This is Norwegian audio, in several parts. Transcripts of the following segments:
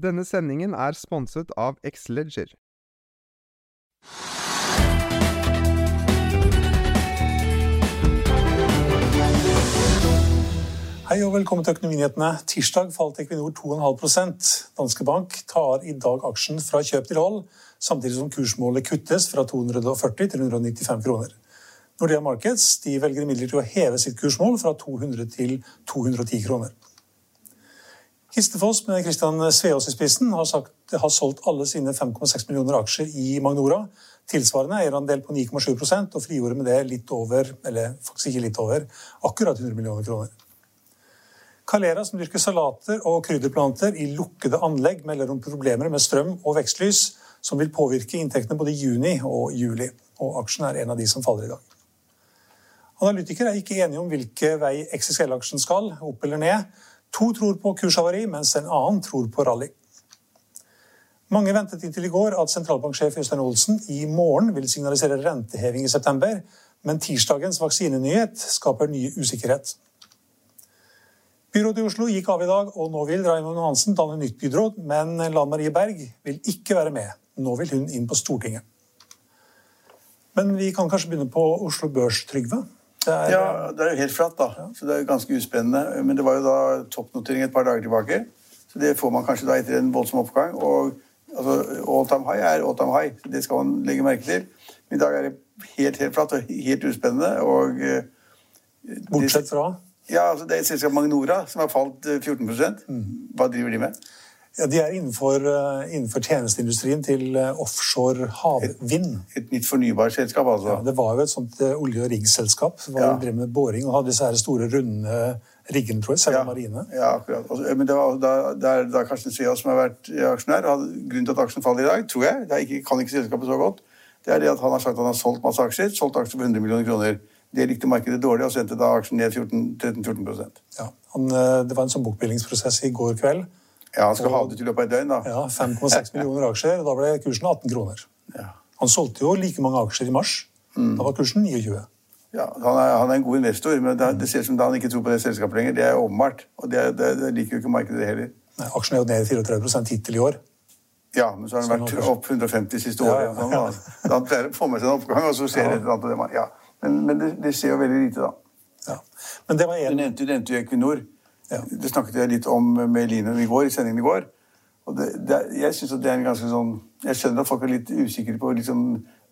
Denne sendingen er sponset av Xleger. Hei og velkommen til Økonominyhetene. Tirsdag falt Equinor 2,5% Danske Bank tar i dag aksjen fra kjøp til hold, samtidig som kursmålet kuttes fra 240 til 195 kroner. Nordea Markets velger imidlertid å heve sitt kursmål fra 200 til 210 kroner. Histefoss med Kristian Sveås i spissen har, sagt, har solgt alle sine 5,6 millioner aksjer i Magnora. Tilsvarende eierandel på 9,7% og frigjorde med det litt over, eller faktisk ikke litt over, akkurat 100 millioner kroner. Calera, som dyrker salater og krydderplanter i lukkede anlegg, melder om problemer med strøm og vekstlys, som vil påvirke inntektene både i juni og juli. Og aksjen er en av de som faller i dag. Analytikere er ikke enige om hvilke vei XXL-aksjen skal, opp eller ned. To tror på kurshavari, mens en annen tror på rally. Mange ventet inntil i går at sentralbanksjef Øystein Olsen i morgen vil signalisere renteheving i september, men tirsdagens vaksinenyhet skaper ny usikkerhet. Byrådet i Oslo gikk av i dag, og nå vil Raymond Hansen danne nytt byråd. Men Lan Marie Berg vil ikke være med. Nå vil hun inn på Stortinget. Men vi kan kanskje begynne på Oslo Børs, Trygve? Det er, ja, det er jo helt flatt, da. Så det er ganske uspennende. Men det var jo da toppnotering et par dager tilbake. Så det får man kanskje da etter en voldsom oppgang. Og altså, all time high er all time high. Så det skal man legge merke til. Men i dag er det helt, helt flatt og helt uspennende. Og eh, Bortsett fra? Ja, altså Det er et selskap Magnora som har falt 14 eh, mm. Hva driver de med? Ja, De er innenfor, uh, innenfor tjenesteindustrien til uh, offshore havvind. Et, et, nytt fornybarselskap, altså? Ja, Det var jo et sånt uh, olje- og riggselskap som ja. drev med boring og hadde disse her store, runde riggene, tror jeg. Selv ja. Marine. Ja, akkurat. Altså, men det, var, da, det er da Karsten Svea som har vært aksjonær. og Grunnen til at aksjen faller i dag, tror jeg, jeg ikke, kan ikke selskapet så godt, det er det at han har sagt at han har solgt masse aksjer. Solgt aksjer for 100 millioner kroner. Det likte markedet dårlig og sendte da aksjen ned 13-14% ja, han, Det var en sånn bokbillingsprosess i går kveld. Ja, Han skal og, ha det til løpet av et døgn, da. Ja, 5,6 millioner aksjer. og Da ble kursen 18 kroner. Ja. Han solgte jo like mange aksjer i mars. Mm. Da var kursen 29. Ja, han er, han er, en god investor, men det, det ser ut som da han ikke tror på det selskapet lenger. Det er åpenbart. Og det, det, det, liker jo ikke markedet heller. Nei, aksjen er jo ned 34 hittil i år. Ja, men så har den vært opp 150 siste året. Ja, ja, ja. Da han pleier å få med seg en oppgang, og så ser det et eller annet. Ja. Men, men det, det, skjer jo veldig lite, da. Ja. Men det var en... Du nevnte jo Equinor. Ja. Det snakket jeg litt om med Line i går, i sendingen i går. Og det, det, jeg synes at det er en ganske sånn Jeg skjønner at folk er litt usikre på liksom,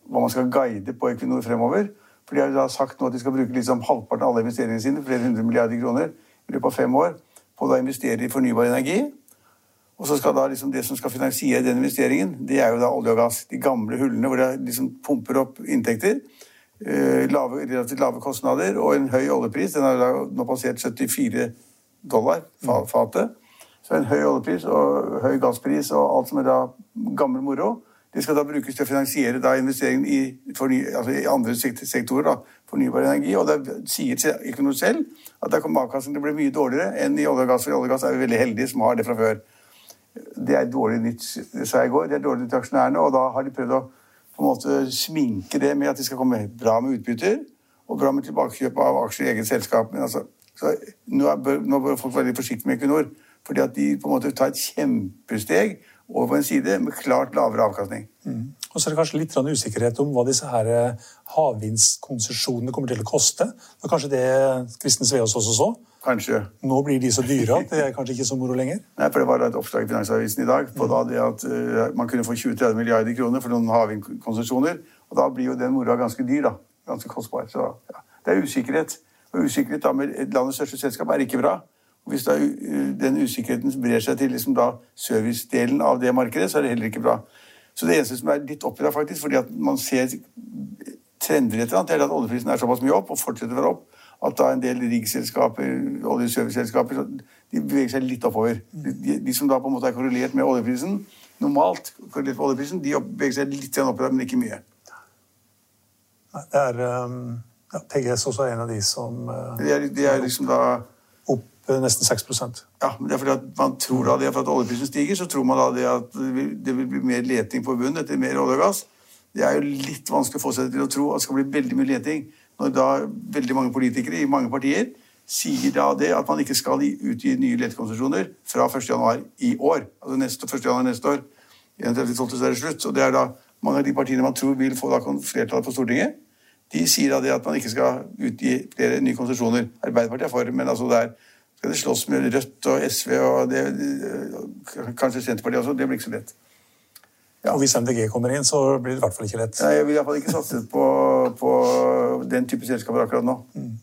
hva man skal guide på Equinor fremover. For de har da sagt nå at de skal bruke liksom halvparten av alle investeringene sine, flere hundre milliarder kroner, i løpet av fem år, på å investere i fornybar energi. Og så skal da liksom det som skal finansiere den investeringen, det er jo da olje og gass. De gamle hullene hvor det liksom pumper opp inntekter. Eh, lave, relativt lave kostnader og en høy oljepris. Den har da nå passert 74 dollar fatet. Så en høy oljepris og høy gasspris og alt som er da gammel moro, det skal da brukes til å finansiere da investeringen i, altså i andre sektorer. da, Fornybar energi. Og det sier ikke noe selv at der kommer avkastningen til å bli mye dårligere enn i olje og gass. For i olje og gass er vi veldig heldige som har det fra før. Det er dårlig nytt, sa jeg i går. Det er dårlig nytt til aksjonærene, og da har de prøvd å på en måte sminke det med at de skal komme bra med utbytter og bra med tilbakekjøp av aksjer i eget selskap. Men altså, nå, bør, nå, bør, folk være litt forsiktige med Equinor. Fordi at de på en måte tar et kjempesteg over på en side med klart lavere avkastning. Mm. Og så er det kanskje litt usikkerhet om hva disse her eh, havvindskonsesjonene kommer til å koste. Det var kanskje det Kristen Sveaas også så? Kanskje. Nå blir de så dyre at det er kanskje ikke så moro lenger? Nei, for Det var et oppslag i Finansavisen i dag på da det at uh, man kunne få 20-30 milliarder kroner for noen havvindkonsesjoner. Og da blir jo den moroa ganske dyr. da. Ganske kostbar. Så ja, det er usikkerhet. Og usikkerhet da med landets største selskap er ikke bra. Og Hvis da den usikkerheten brer seg til liksom servicedelen av det markedet, så er det heller ikke bra. Så det eneste som er litt oppi der, faktisk, fordi at man ser trender etter annet, er at oljeprisen er såpass mye opp og fortsetter å være opp at da en del riggselskaper, oljeserviceselskaper, de beveger seg litt oppover. De, de, som da på en måte er korrelert med oljeprisen, normalt korrelert med oljeprisen, de beveger seg litt oppover, men ikke mye. Det er um, ja, TGS også er en av de som uh, de, er, de er liksom da Opp uh, nesten 6% Ja, men det er fordi at man tror da det for at oljeprisen stiger, så tror man da det at det vil bli mer leting på bunnen etter mer olje og gass. Det er jo litt vanskelig å få seg til å tro at det skal bli veldig mye leting når da veldig mange politikere i mange partier sier da det at man ikke skal utgi nye letekonsesjoner fra 1.1. i år. Altså neste, 1. januar neste år. 31.12. er det slutt. Og det er da mange av de partiene man tror vil få da flertall på Stortinget. De sier da det at man ikke skal utgi flere nye konsesjoner. Arbeiderpartiet er for, men altså der skal det slåss med Rødt og SV og det, kanskje Senterpartiet også. Det blir ikke så lett. Ja. Og hvis MDG kommer inn, så blir det i hvert fall ikke lett. Nei, Jeg vil iallfall ikke satse på, på, den type selskaper akkurat nå. Mm.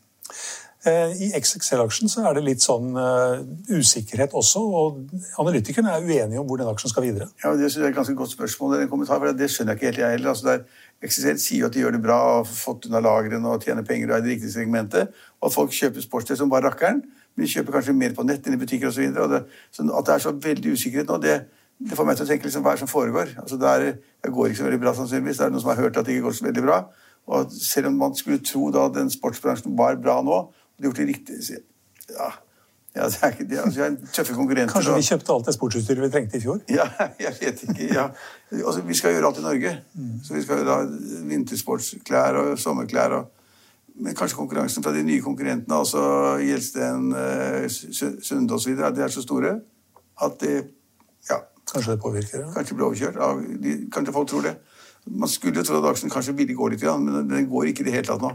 Eh, I XXL-aksjen så er det litt sånn uh, usikkerhet også, og analytikerne er uenige om hvor den aksjen skal videre. Ja, Det synes jeg er et ganske godt spørsmål, en kommentar, for det skjønner jeg ikke helt, jeg heller. Altså, der XXL sier jo at de gjør det bra, og har fått unna lagrene og tjener penger og er det riktige segmentet, og at folk kjøper sportstøy som bare rakkeren. Men de kjøper kanskje mer på nett enn i butikker osv. Så at det er så veldig usikkerhet nå, det, det får meg til å tenke liksom, hva er det som foregår. Altså, det, er, det, går ikke så veldig bra, sannsynligvis. Det er noen som har hørt at det ikke går så veldig bra. Og selv om man skulle tro da den sportsbransjen var bra nå, og de gjort det riktig ja, ja, det er det, altså, jeg er tøffe konkurrenter. Kanskje vi kjøpte alt det sportsutstyret vi trengte i fjor? Ja, jeg vet ikke. Ja. Altså, vi skal gjøre alt i Norge. Mm. Så vi skal ha vintersportsklær og sommerklær. Og, men kanskje konkurransen fra de nye konkurrentene, altså Gjelsten, uh, Sunde osv., de er så store at det Kanskje det påvirker? Ja. Kanskje blir overkjørt. Ja, de, kanskje folk tror det. Man skulle jo tro at aksjen kanskje ville gå litt, men den går ikke i det hele tatt nå.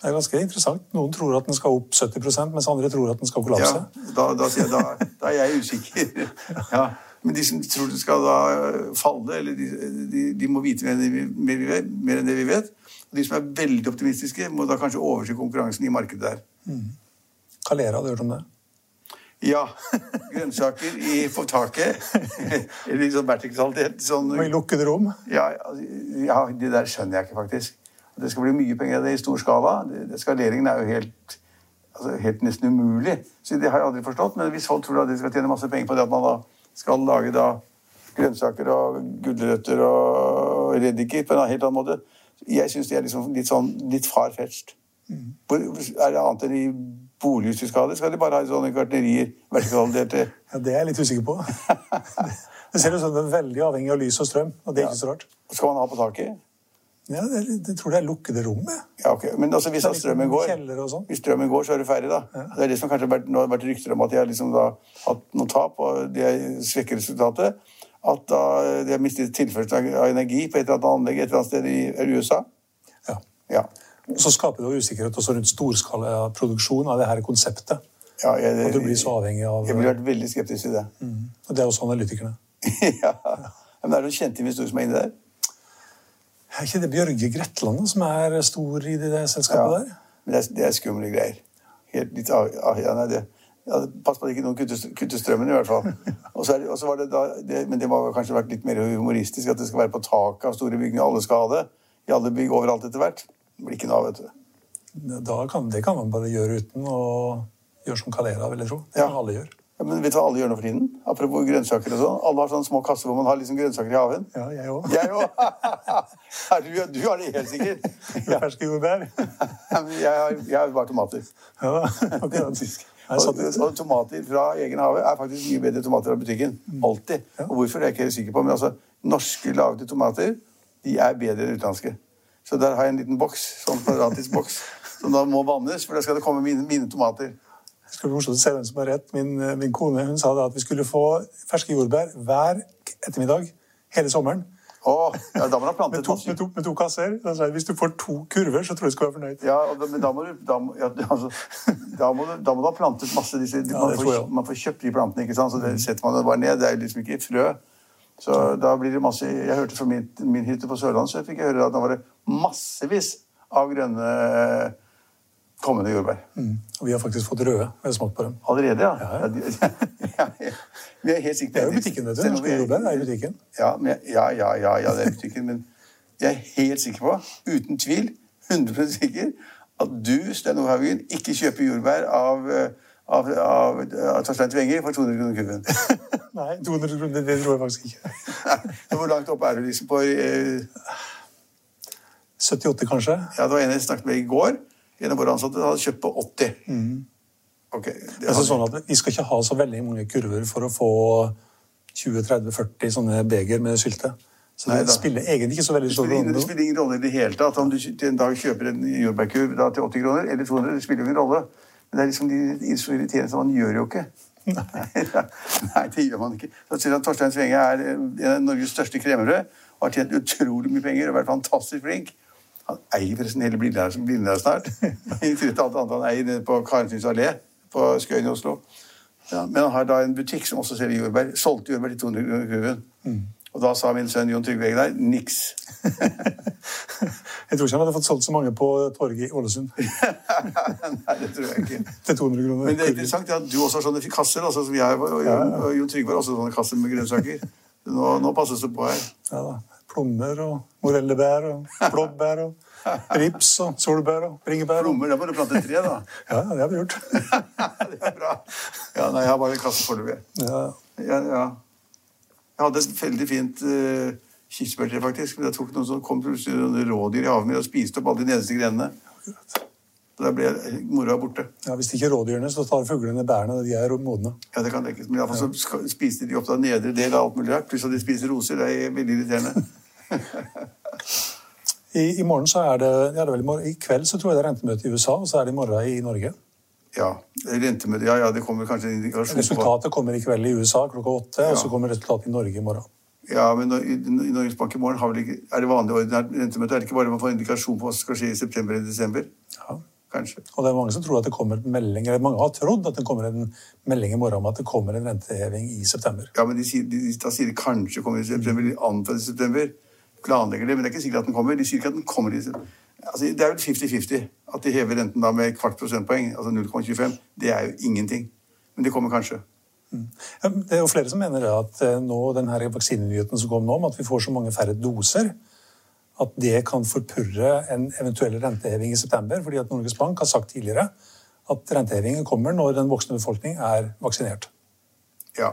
Det er ganske interessant. Noen tror at den skal opp 70% mens andre tror at den skal kollapse. Ja, da, da, da, da er jeg usikker. Ja. Men de som tror den skal da falle, eller de, de, de må vite mer enn, vet, mer enn, det vi vet. Og de som er veldig optimistiske, må da kanskje overse konkurransen i markedet der. Mm. Calera, har du hørt om det? Ja. Grønnsaker i, på taket. Eller sånn vertikalitet. Sånn, I lukkede rom? Ja, ja, det der skjønner jeg ikke, faktisk. Det skal bli mye penger av det i stor skala. Eskaleringen skaleringen er jo helt, altså, helt nesten umulig. Så Det har jeg aldri forstått. Men hvis folk tror at de skal tjene masse penger på det at man da skal lage da grønnsaker og gulrøtter og reddiker på en helt annen måte Jeg syns de er liksom litt sånn litt far-fetched. Mm. Er det annet enn i bolighus skal de bare ha sånne gartnerier? vertikalderte? Ja, Det er jeg litt usikker på. det ser ut som det er veldig avhengig av lys og strøm. og det er ikke så rart. Skal man ha på taket? Ja, det, det tror det er lukkede rom. Ja, ok. Men altså, hvis, strømmen går, sånn. hvis strømmen går, så er du ferdig, da. Ja. Det er det som kanskje har vært, har vært rykter om at de har liksom da hatt noen tap, og de svekker resultatet. At da de har mistet tilførsel av energi på et eller annet anlegg et eller annet sted i USA. Ja. ja. Så skaper det usikkerhet også rundt storskalaproduksjon av det her konseptet. Ja, jeg, og du blir så avhengig av Jeg ville vært veldig skeptisk til det. Mm. Og det er også analytikerne. ja. Men er det noen kjente investorer som er inne der? Er ikke det Bjørge Gretland som er stor i det selskapet ja. der? Men det er, det er skumle greier. Helt litt av, ja, nei, det, ja, Pass på at ikke noen kutter, kutter strømmen, i hvert fall. Og så, var det da, det, men det må kanskje vært litt mer humoristisk at det skal være på taket av store bygninger. Alle skal ha det. I alle bygg overalt etter hvert. Det blir ikke noe av, vet du. Kan, det kan man bare gjøre uten å gjøre som Calera, vil jeg tro. Det ja. kan alle gjøre. Ja, men vet du hva alle gjør nå for tiden? Apropos grønnsaker og sånn. Alle har sånne små kasser hvor man har liksom grønnsaker i haven. Ja, jeg òg. Jeg òg. du, du, har det helt sikkert. Ja. Ferske jordbær. jeg, har, jeg har bare tomater. Ja, akkurat. Og, og, tomater fra egen hage er faktisk mye bedre tomater fra butikken. Mm. Alltid. Og hvorfor er jeg ikke helt sikker på, men altså, norske lagde tomater de er bedre enn utenlandske. Så der har jeg en liten boks, sånn kvadratisk boks, som da må vannes, for da skal det komme mine, mine tomater. Skal bli morsomt å se hvem som har rett. Min, eh, min kone hun sa da at vi skulle få ferske jordbær hver ettermiddag hele sommeren. Oh, ja, da må du ha plantet Med to, med, to, med to kasser. Altså, Hvis du får to kurver, så tror jeg du skal være fornøyd. Ja, og da, men da må du da ja, altså, da må, du, da må du ha plantet masse disse Ja, man, får, man får kjøpt de plantene, ikke sant? så det setter man det bare ned. Det er liksom ikke frø. Så da blir det masse Jeg hørte fra min, min hytte på Sørlandet, så jeg fikk høre at da var det massevis av grønne kommende jordbær. Mm. Og vi har faktisk fått røde. Vi har smakt på dem. Allerede, ja? Ja, ja. ja. ja. Vi er helt sikkert Det er jo butikken, vet du. Norske jordbær er i butikken. Ja, men, ja, ja, ja, ja, det er butikken. Men jeg er helt sikker på, uten tvil, 100 sikker, at du, Stein Ove ikke kjøper jordbær av, eh, av, av, av Torstein Tvenger for 200 kroner kuben. Nei, 200 kroner, det tror jeg faktisk ikke. Hvor langt oppe er du liksom på eh, 78 kanskje? Ja, det var en jeg snakket med i går. En av våre ansatte hadde kjøpt på 80. Ok. Det Det er sånn at Vi skal ikke ha så veldig mange kurver for å få 20-30-40 sånne beger med sylte. Så det Nei spiller egentlig ikke så veldig stor rolle. det spiller ingen rolle i det hele tatt om du til en dag kjøper en jordbærkurv da, til 80 kroner eller 200. Det spiller ingen rolle. Men det er liksom de, de irriterende som man gjør jo ikke. Nei, det gjør man ikke. Så sier at Torstein Svenge er en av Norges største kremere og har tjent utrolig mye penger og vært fantastisk flink. Han eier forresten hele Blindern snart. I alt annet han eier på Karensyns allé på Skøyen i Oslo. Ja, men han har da en butikk som også selger jordbær. Solgte jordbær til 200 kroner kurven. Og da sa min sønn Jon Trygve Eggen niks. Jeg tror ikke han hadde fått solgt så mange på torget i Ålesund Nei, det tror jeg ikke. til 200 kroner. Men det er interessant at du også har sånne kasser. Altså, som jeg, og, og, og Jon Trygve har også sånne kasser med grønnsaker. Nå, nå passes det på her. Ja, da. Plommer og morellebær og blåbær og rips og solbær og bringebær. Plommer, da må du plante tre, da. Ja, det har vi gjort. det er bra. Ja, nei, jeg har bare en kasse foreløpig. Ja. Ja, ja. Jeg hadde et veldig fint uh, kirsebærtre, faktisk. Men jeg tok noen som kom plutselig rådyr i haven min og spiste opp alle de nederste grenene. Da ble moroa borte. Ja, Hvis ikke rådyrene, så tar fuglene bærene. De er modne. Ja, det kan tenkes. Men i alle fall så spiste de opp da nedre del av alt mulig rart. Pluss at de spiser roser. Det er veldig irriterende. I, I morgen så er det, ja, det vel i, kveld så tror jeg det er rentemøte i USA, og så er det i morgen i Norge. Ja, rentemøte Ja, ja, det kommer kanskje en indikasjon på Resultatet kommer i kveld i USA klokka åtte, og så kommer resultatet i Norge i morgen. Ja, men i i Norges Bank i morgen har vel ikke, er det vanlig ordinært rentemøte? Er det ikke bare man får indikasjon på hva som skal skje i september eller desember? Ja. Kanskje. Og det er mange som tror at det kommer en melding, eller mange har trodd at det kommer en melding i morgen om at det kommer en renteheving i september. Ja, men de sier, de, da sier de kanskje kommer i september. De antar i september. Planlegger det, men det er ikke sikkert at den kommer. De sier ikke at den kommer. Altså, det er jo 50-50. At de hever renten da med kvart prosentpoeng, altså 0,25, det er jo ingenting. Men det kommer kanskje. Ja, Det er jo flere som mener at eh, nå, den her vaksinenyheten som kom nå, om at vi får så mange færre doser, at det kan forpurre en eventuell renteheving i september. fordi at Norges Bank har sagt tidligere at rentehevingen kommer når den voksne befolkning er vaksinert. Ja.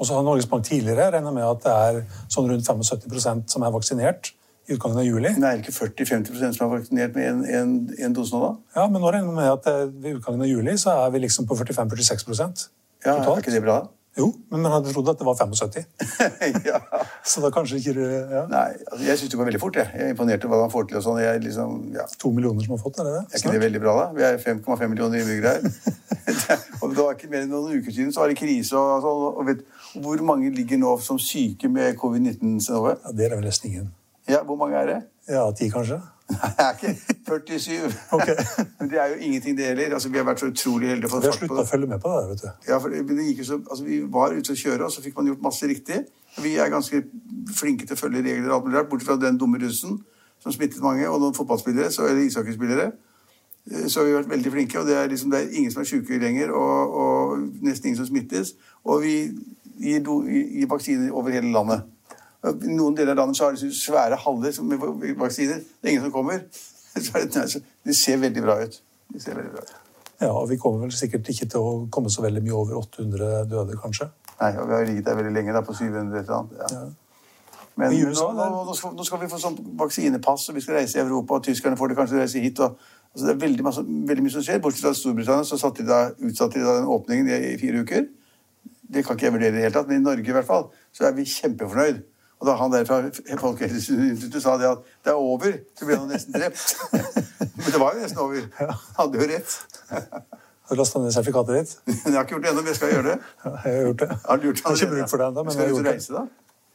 Og så har Norges Bank tidligere regna med at det er sånn rundt 75% som er vaksinert i utgangen av juli. Men er det ikke 40-50% som er vaksinert med en, en, en dose nå, da? Ja, Men nå regner vi med at eh, ved utgangen av juli så er vi liksom på 45-46 totalt. Ja, Er ikke det bra? Jo, men man hadde trodd at det var 75. ja. Så da kanskje ikke ja, Nei, altså, jeg syns det går veldig fort. Jeg, jeg er imponert over hva han får til. og sånn. Jeg liksom, ja. to millioner som har fått, er det det? Er ikke det veldig bra, da? Vi er 5,5 millioner innbyggere her. og det var ikke mer enn noen uker siden så var det krise. Og, sånn, og vet, hvor mange ligger nå som syke med covid-19? Ja, Det er vel nesten ingen. Ja, hvor mange er det? Ja, ti kanskje? Nei, jeg er ikke 47. Okay. Men det er jo ingenting, det heller. Altså, vi har vært så utrolig heldige for Vi har slutta å følge med på det. vet du. Ja, for det, gikk jo så, altså, vi var ute å kjøre, og så fikk man gjort masse riktig. Vi er ganske flinke til å følge regler, alt mulig rart, bortsett fra den dumme russen som smittet mange, og noen fotballspillere, så, eller ishockeyspillere. Så Så har vi vært veldig flinke, og det er, liksom, det er ingen som er syke lenger, og, og nesten ingen som smittes. Og vi gir, do, gir vaksiner over hele landet. I noen deler av landet så har de svære haller med vaksiner. Det er ingen som kommer. Er det, ser veldig bra ut. Det ser veldig bra ut. Ja, og Vi kommer vel sikkert ikke til å komme så veldig mye over 800 døde, kanskje. Nei, og vi har ligget der veldig lenge, da, på 700 eller annet. Ja. Men nå, USA, nå, nå, skal, nå skal vi få sånn vaksinepass, og vi skal reise i Europa, og tyskerne får det kanskje reise hit. Og, altså, det er veldig, masse, veldig mye som skjer. Bortsett fra Storbritannia, så satte de da, utsatte de da den åpningen i, i fire uker. Det kan ikke jeg vurdere i det hele tatt, men i Norge i hvert fall, så er vi kjempefornøyd. Og da han der fra Folkehelseinstituttet sa det at det er over, så ble han nesten drept. men det var jo nesten over. Han hadde jo rett. Har du lasta ned sertifikatet ditt? Jeg har ikke gjort det ennå, men jeg skal gjøre det. Ja, jeg har gjort det. Har du gjort Jeg har ikke bruk for det ennå, men jeg Skal har du ut gjort og det. reise, da?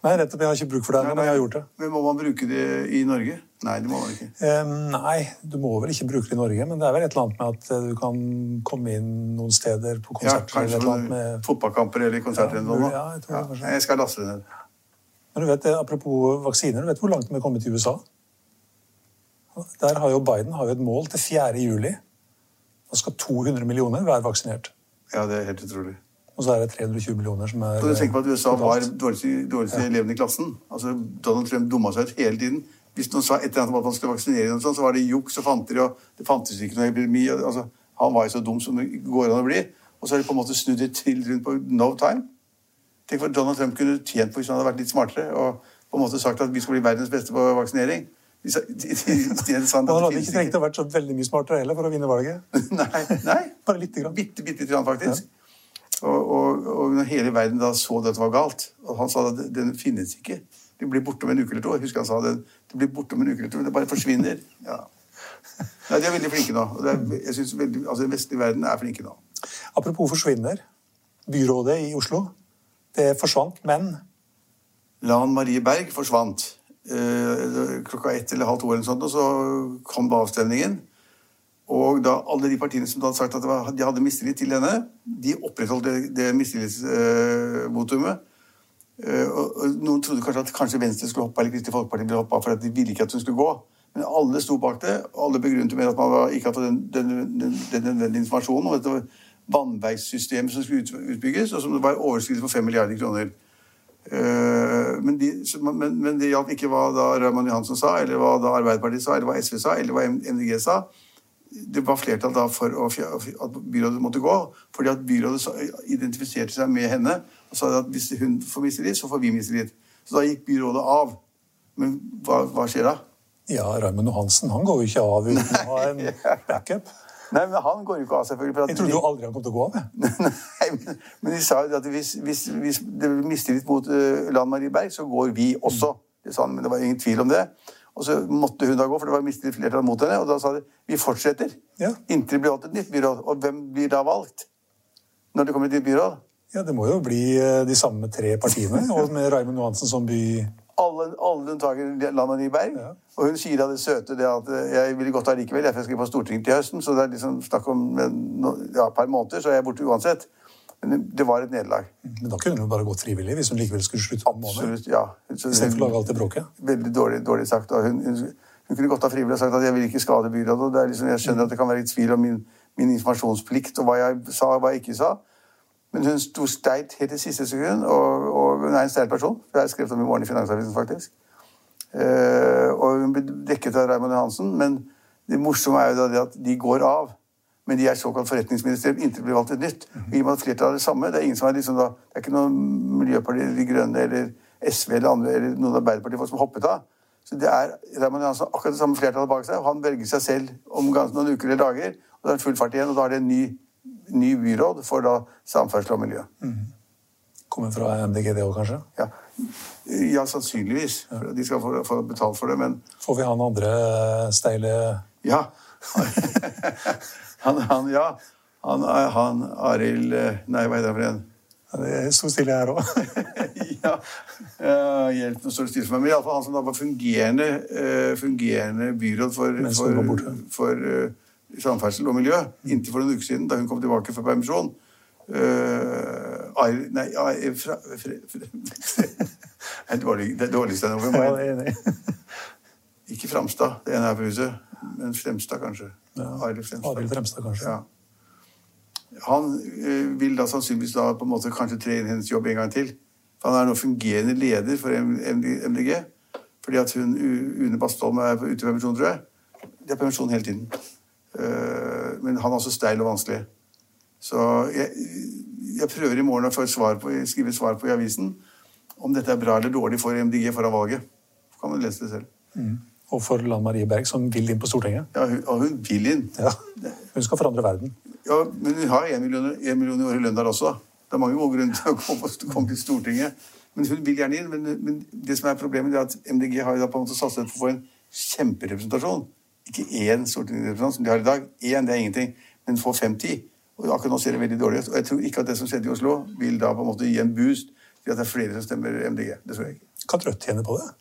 Nei, nettopp. Jeg har ikke bruk for det, ennå, men jeg har gjort det. Men må man bruke det i Norge? Nei, det må man ikke. Eh, nei, du må vel ikke bruke det i Norge, men det er vel et eller annet med at eh, du kan komme inn noen steder på Ja, konserter kanskje eller et eller annet med fotballkamper eller konserter Ja, eller noe. ja, jeg tror det jeg skal laste det ned. Men du vet, eh, Apropos vaksiner, du vet hvor langt vi er kommet i USA? Der har jo Biden har jo et mål til 4. juli. Da skal 200 millioner være vaksinert. Ja, det er helt utrolig. Og så er det 320 millioner som er Kan du tenke på at USA var dårligste, dårligste eleven i klassen? Altså, Donald Trump dumma seg ut hele tiden. Hvis noen sa et eller annet om at man skulle vaksinere, noe sånt, så var det juks og fanteri, og det fantes ikke noe epidemi. og- Altså, han var jo så dum som det går an å bli. Og så har de på en måte snudd det til rundt på no time. Tenk hva Donald Trump kunne tjent på hvis han hadde vært litt smartere og på en måte sagt at vi skal bli verdens beste på vaksinering. De de- de- han hadde ikke trengt å vært så veldig mye smartere heller for å vinne valget. Nei, nei. Bare lite grann. Bitte, bitte grann, faktisk. Og, og, og når hele verden da så dette var galt, og han sa at den finnes ikke Det blir borte om en uke eller to. Jeg husker han sa det. Det blir borte om en uke eller to. Det bare forsvinner. Ja. Nei, De er veldig flinke nå. er, jeg synes veldig, altså Den vestlige verden er flinke nå. Apropos forsvinner. Byrådet i Oslo, det forsvant, men Lan Marie Berg forsvant. Eh, klokka ett eller halv to eller sånt, og så kom da avstemningen. Og da alle de partiene som hadde sagt at var, de hadde mistillit til henne, de opprettholdt det, det mistillitsvotumet. Og, og noen trodde kanskje at kanskje Venstre skulle hoppe, eller Kristelig Folkeparti ville hoppe for de ville ikke at hun skulle gå. Men alle sto bak det, og alle begrunnet med at man var, ikke hadde den, den, den, den nødvendige informasjonen og vannverkssystemet som skulle utbygges, og som var overskridelse på 5 milliarder kroner. Eh, men, de, men, men det hjalp ikke hva da Raymond Johansen sa, eller hva da Arbeiderpartiet sa, eller hva SV sa, eller hva MDG sa. Det var flertall da for å, at byrådet måtte gå, fordi at byrådet identifiserte seg med henne og sa at hvis hun får mistillit, så får vi mistillit. Så da gikk byrådet av. Men hva, hva skjer da? ja, Raymond Johansen han går jo ikke av uten å ha en backup. Nei, men Han går jo ikke av, selvfølgelig. Jeg trodde de- jo aldri han kom til å gå av. Nei, men, men de sa jo at hvis, hvis, hvis det blir mistillit mot uh, Lan Marie Berg, så går vi også. Det sa han, men det var ingen tvil om det. Og så måtte hun da gå, for det var mistillit flertall mot henne. Og da sa de vi fortsetter Ja. inntil det blir valgt et nytt byråd. Og hvem blir da valgt? Når det kommer et nytt byråd? Ja, Det må jo bli eh, de samme tre partiene, og med Raymond Johansen som by... Alle, alle unntaker Lan Marie Berg. Ja. Og hun sier av det søte det at eh, jeg ville gått allikevel, jeg skal på Stortinget til høsten. Så det er liksom snakk om ja, et par måneder, så er jeg borte uansett. Men det var et nederlag. Men da kunne hun bare gått frivillig hvis hun likevel skulle slutte om en. Absolutt, ja. Istedenfor å lage alt det bråket. veldig dårlig, dårlig sagt. Og hun, hun, hun kunne godt ha frivillig sagt at jeg vil ikke skade byrådet. og liksom, jeg skjønner at det kan være litt tvil om min, min informasjonsplikt og hva jeg sa og hva jeg ikke sa. Men hun sto steit helt i siste sekund, og, og hun er en sterk person. Det har skrevet om i morgen i Finansavisen, faktisk. Uh, og hun ble dekket av Raymond Johansen. Men det morsomme er jo da det at de går av. Men de er såkalt forretningsministerium inntil det blir valgt et nytt. Og I og med at flertallet er det samme, det er ingen som er liksom da, det er ikke noen Miljøpartiet De Grønne eller SV eller andre eller noen Arbeiderpartifolk som hoppet av. Så det er Raymond Johansen akkurat det samme flertallet bak seg, og han velger seg selv om ganske noen uker eller dager. Og da er det full fart igjen, og da er det en ny, ny byråd for da samferdsel og miljø. Kommer fra MDG det òg, kanskje? Ja. ja, sannsynligvis. De skal få, få betalt for det, men Får vi han andre steile Ja. Han, han ja. Han, han Arild Nei, hva heter han for en? Ja, Det sto stille her òg. ja. Uh, hjelp, nå står det stille for meg. Men iallfall han som da var fungerende, uh, fungerende byråd for, for, for eh, samferdsel og miljø inntil for en uke siden, da hun kom tilbake fra permisjon. Uh, Arild Nei, Arild fra, fra, fre, Det er dårlig, er dårligste noe er enig. Ikke Framstad, det ene her på huset, men Fremstad, kanskje. Ja. Arild Fremstad. Fremstad, kanskje. Ja. Han eh, vil da sannsynligvis da på en måte kanskje tre inn hennes jobb en gang til. For han er nå fungerende leder for MDG. Fordi at hun, Une Bastholm er ute i permisjon, tror jeg. De har permisjon hele tiden. Eh, men han er også steil og vanskelig. Så jeg, jeg prøver i morgen å få et svar på, skrive et svar på i avisen om dette er bra eller dårlig for MDG foran valget. Så kan man lese det selv. Og for Lan Marie Berg, som vil inn på Stortinget. Ja, hun, og hun vil inn. Ja. Hun skal forandre verden. Ja, men hun har én million, million i året i lønn der også. Det er mange gode grunner til å komme, komme til Stortinget. Men hun vil gjerne inn. Men, men det som er problemet, er at MDG har da på en måte satset på å få en kjemperepresentasjon. Ikke én stortingsrepresentant som de har i dag. Én, det er ingenting. Men få fem-ti. Og akkurat nå ser det veldig dårlig ut. Og jeg tror ikke at det som skjedde i Oslo, vil da på en måte gi en boost til at det er flere som stemmer MDG. Det tror jeg ikke. Kan Rødt tjene på det?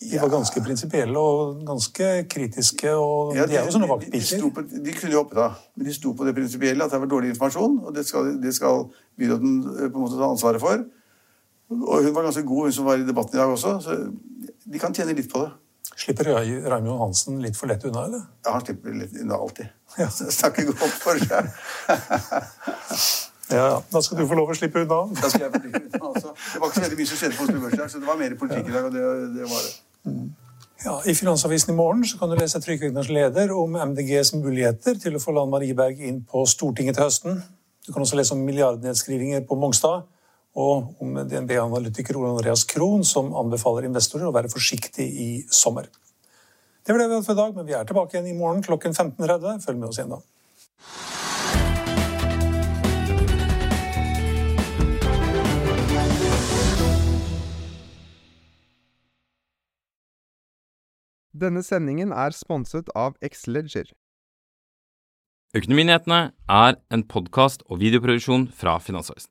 De var ganske prinsipielle og ganske kritiske, og Ja, de er jo sånne de, de, på- de kunne jo hoppet av, men de sto på det prinsipielle at det var dårlig informasjon, og det skal, det skal byråden eh, på en måte ta ansvaret for. Og hun var ganske god, hun som var i debatten i dag også, så de kan tjene litt på det. Slipper Raymond Hansen litt for lett unna, eller? Ja, han slipper litt unna alltid. Ja. Snakker godt for seg. Ja, ja. Da skal du få lov å slippe unna. Da skal jeg slippe unna, altså. Det var ikke så veldig mye som skjedde på Oslo Børs i dag, så det var mer politikk i dag, og det, det var det. Ja, I Finansavisen i morgen så kan du lese Trygve Egners leder om MDGs muligheter til å få Lan Marie Berg inn på Stortinget til høsten. Du kan også lese om milliardnedskrivinger på Mongstad, og om DNB-analytiker Ole Andreas Krohn som anbefaler investorer å være forsiktig i sommer. Det var det vi hadde for i dag, men vi er tilbake igjen i morgen klokken 15.30. Følg med oss igjen da. Denne sendingen er sponset av Xleger. Økonominyhetene er en podkast og videoproduksjon fra Finansavisen.